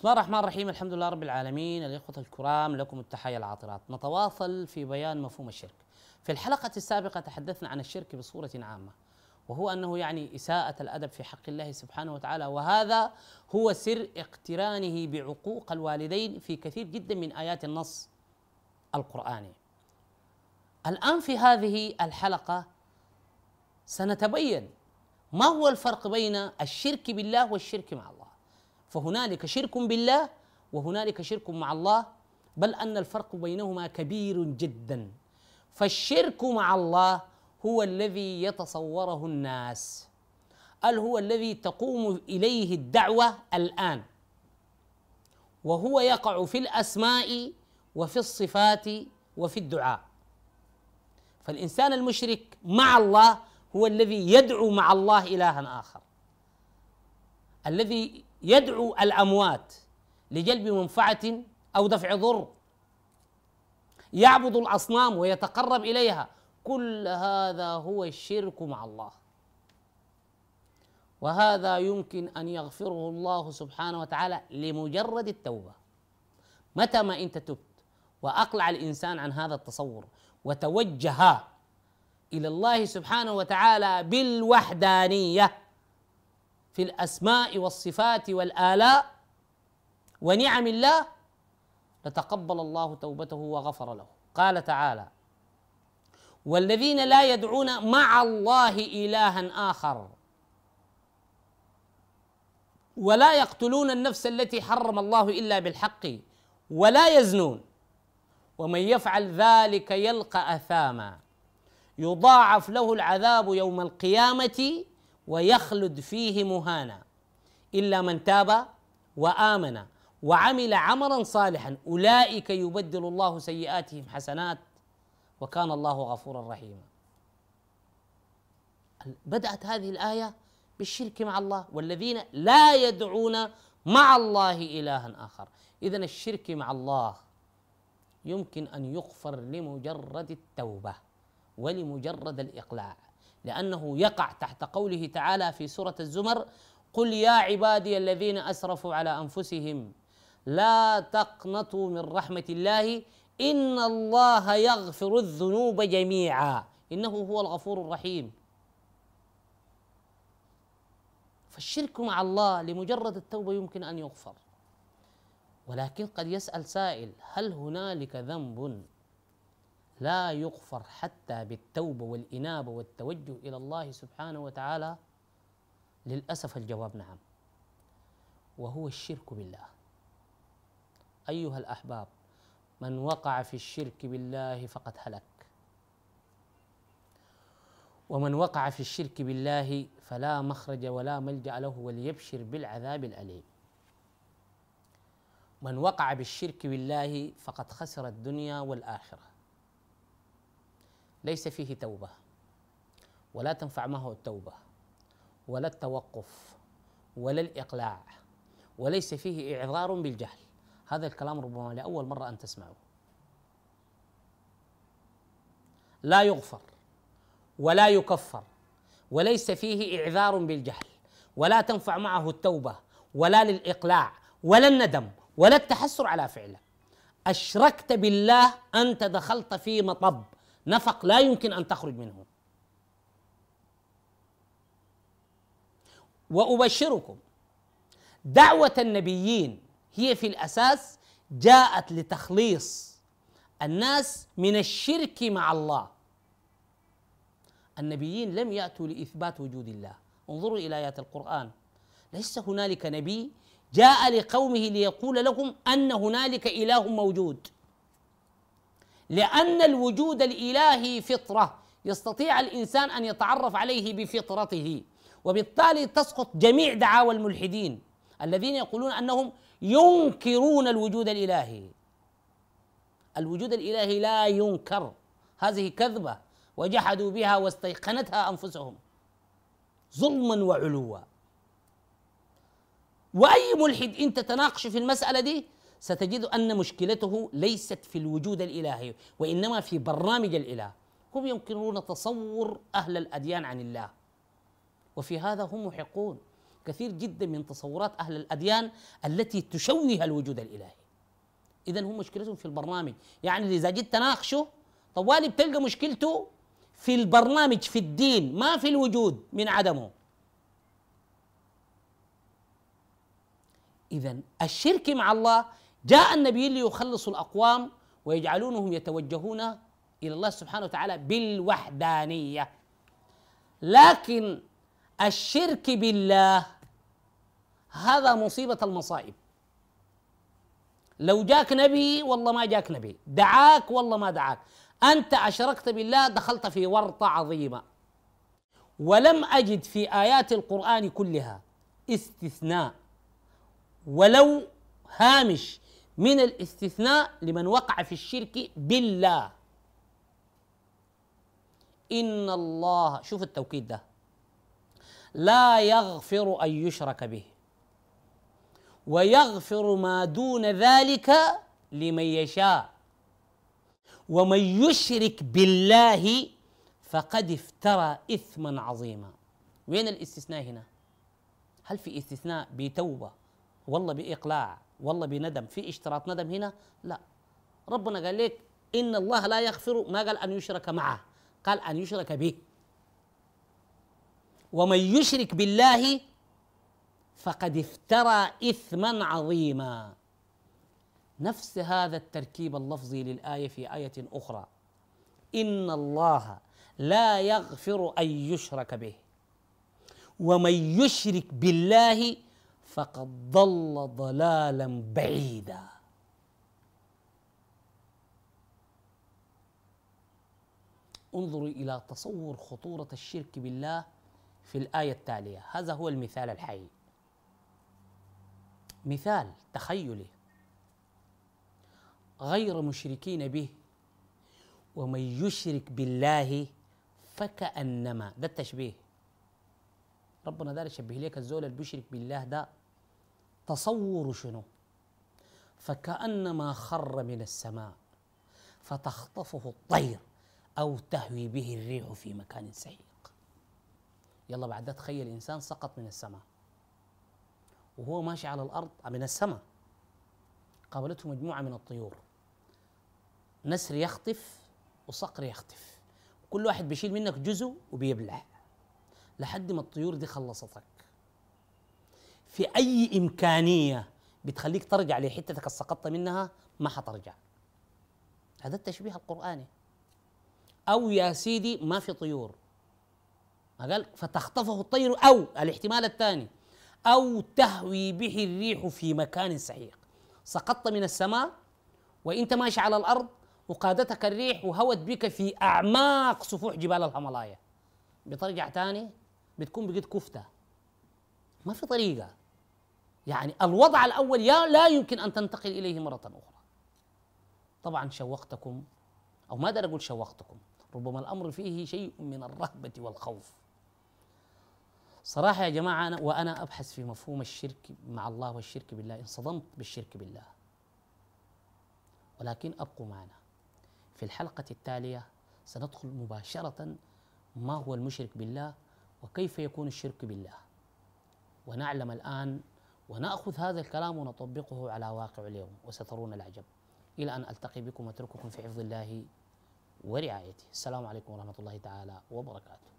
بسم الله الرحمن الرحيم. الحمد لله رب العالمين. الإخوة الكرام لكم التحية العاطرات. نتواصل في بيان مفهوم الشرك. في الحلقة السابقة تحدثنا عن الشرك بصورة عامة وهو أنه يعني إساءة الأدب في حق الله سبحانه وتعالى وهذا هو سر اقترانه بعقوق الوالدين في كثير جدا من آيات النص القرآني. الآن في هذه الحلقة سنتبين ما هو الفرق بين الشرك بالله والشرك مع الله. فهنالك شرك بالله وهنالك شرك مع الله بل أن الفرق بينهما كبير جدا. فالشرك مع الله هو الذي يتصوره الناس بل هو الذي تقوم إليه الدعوة الآن. وهو يقع في الأسماء وفي الصفات وفي الدعاء. فالإنسان المشرك مع الله هو الذي يدعو مع الله الها آخر. الذي يدعو الأموات لجلب منفعة أو دفع ضر. يعبد الأصنام ويتقرب إليها. كل هذا هو الشرك مع الله. وهذا يمكن أن يغفره الله سبحانه وتعالى لمجرد التوبة. متى ما أنت تبت وأقلع الإنسان عن هذا التصور وتوجه إلى الله سبحانه وتعالى بالوحدانية في الأسماء والصفات والآلاء ونعم الله لتقبل الله توبته وغفر له. قال تعالى والذين لا يدعون مع الله الها آخر ولا يقتلون النفس التي حرم الله إلا بالحق ولا يزنون ومن يفعل ذلك يلقى أثاما. يضاعف له العذاب يوم القيامة ويخلد فيه مهانا. إلا من تاب وآمن وعمل عملا صالحا أولئك يبدل الله سيئاتهم حسنات وكان الله غفورا رحيما. بدأت هذه الآية بالشرك مع الله والذين لا يدعون مع الله الها آخر. اذا الشرك مع الله يمكن أن يغفر لمجرد التوبة ولمجرد الإقلاع. لأنه يقع تحت قوله تعالى في سورة الزمر قل يا عبادي الذين اسرفوا على انفسهم لا تقنطوا من رحمه الله ان الله يغفر الذنوب جميعا. انه هو الغفور الرحيم. فالشرك مع الله لمجرد التوبة يمكن أن يغفر. ولكن قد يسأل سائل هل هنالك ذنب؟ لا يغفر حتى بالتوبة والإنابة والتوجه إلى الله سبحانه وتعالى. للأسف الجواب نعم. وهو الشرك بالله. أيها الأحباب من وقع في الشرك بالله فقد هلك. ومن وقع في الشرك بالله فلا مخرج ولا ملجأ له وليبشر بالعذاب الأليم. من وقع بالشرك بالله فقد خسر الدنيا والآخرة. ليس فيه توبة. ولا تنفع معه التوبة. ولا التوقف. ولا الإقلاع. وليس فيه إعذار بالجهل. هذا الكلام ربما لأول مرة أن تسمعه لا يغفر. ولا يكفر. وليس فيه إعذار بالجهل. ولا تنفع معه التوبة. ولا للإقلاع. ولا الندم. ولا التحسر على فعله. أشركت بالله انت دخلت في مطب. نفق لا يمكن أن تخرج منه. وأبشركم دعوة النبيين هي في الأساس جاءت لتخليص الناس من الشرك مع الله. النبيين لم يأتوا لإثبات وجود الله. انظروا إلى آيات القرآن. ليس هنالك نبي جاء لقومه ليقول لهم أن هنالك إله موجود. لأن الوجود الإلهي فطرة يستطيع الإنسان أن يتعرف عليه بفطرته. وبالتالي تسقط جميع دعاوى الملحدين الذين يقولون أنهم ينكرون الوجود الإلهي. الوجود الإلهي لا ينكر. هذه كذبة وجحدوا بها واستيقنتها أنفسهم. ظلما وعلوا. وأي ملحد انت تناقش في المسألة دي ستجد أن مشكلته ليست في الوجود الإلهي وإنما في برنامج الإله. هم ينكرون تصور أهل الأديان عن الله. وفي هذا هم محقون. كثير جدا من تصورات أهل الأديان التي تشوه الوجود الإلهي. إذا هم مشكلتهم في البرنامج. يعني إذا جيت تناقشه طوالي بتلقى مشكلته؟ في البرنامج في الدين ما في الوجود من عدمه. إذا الشرك مع الله جاء النبي ليخلص الأقوام ويجعلونهم يتوجهون إلى الله سبحانه وتعالى بالوحدانية. لكن الشرك بالله هذا مصيبة المصائب. لو جاك نبي والله ما جاك نبي. دعاك والله ما دعاك. أنت أشركت بالله دخلت في ورطة عظيمة. ولم أجد في آيات القرآن كلها استثناء. ولو هامش من الاستثناء لمن وقع في الشرك بالله. إن الله شوف التوكيد ده. لا يغفر أن يشرك به. ويغفر ما دون ذلك لمن يشاء. ومن يشرك بالله فقد افترى إثما عظيما. وين الاستثناء هنا؟ هل في استثناء بتوبة؟ والله بإقلاع. والله بندم. في اشتراط ندم هنا؟ لا. ربنا قال لك إن الله لا يغفر ما قال أن يشرك معه. قال أن يشرك به. ومن يشرك بالله فقد افترى إثما عظيما. نفس هذا التركيب اللفظي للآية في آية أخرى. إن الله لا يغفر أن يشرك به. ومن يشرك بالله فقد ضل ضلالا بعيدا. انظروا إلى تصور خطورة الشرك بالله في الآية التالية. هذا هو المثال الحي. مثال تخيلي غير مشركين به ومن يشرك بالله فكأنما ده التشبيه. ربنا دار يشبه لك الزول اللي بيشرك بالله ده تصور شنو؟ فكأنما خر من السماء فتخطفه الطير أو تهوي به الريح في مكان سحيق يلا بعد تخيل إنسان سقط من السماء وهو ماشي على الأرض من السماء. قابلته مجموعة من الطيور. نسر يخطف وصقر يخطف. كل واحد بيشيل منك جزء وبيبلع لحد ما الطيور دي خلصتك. في أي إمكانية بتخليك ترجع لحتتك اللي سقطت منها ما حترجع. هذا التشبيه القرآني. أو يا سيدي ما في طيور. قال؟ فتخطفه الطير أو الاحتمال الثاني. أو تهوي به الريح في مكان سحيق. سقطت من السماء وإنت ماشي على الأرض وقادتك الريح وهوت بك في أعماق سفوح جبال الهيمالايا. بترجع تاني بتكون بقيت كفتة. ما في طريقة. يعني الوضع الأول يا لا يمكن أن تنتقل إليه مرة أخرى. طبعا شوقتكم أو ما أقول شوقتكم ربما الأمر فيه شيء من الرهبة والخوف. صراحة يا جماعة أنا وأنا أبحث في مفهوم الشرك مع الله والشرك بالله انصدمت بالشرك بالله. ولكن أبقوا معنا. في الحلقة التالية سندخل مباشرة ما هو المشرك بالله وكيف يكون الشرك بالله. ونعلم الآن ونأخذ هذا الكلام ونطبقه على واقع اليوم وسترون العجب. إلى أن ألتقي بكم وأترككم في حفظ الله ورعايته. السلام عليكم ورحمة الله تعالى وبركاته.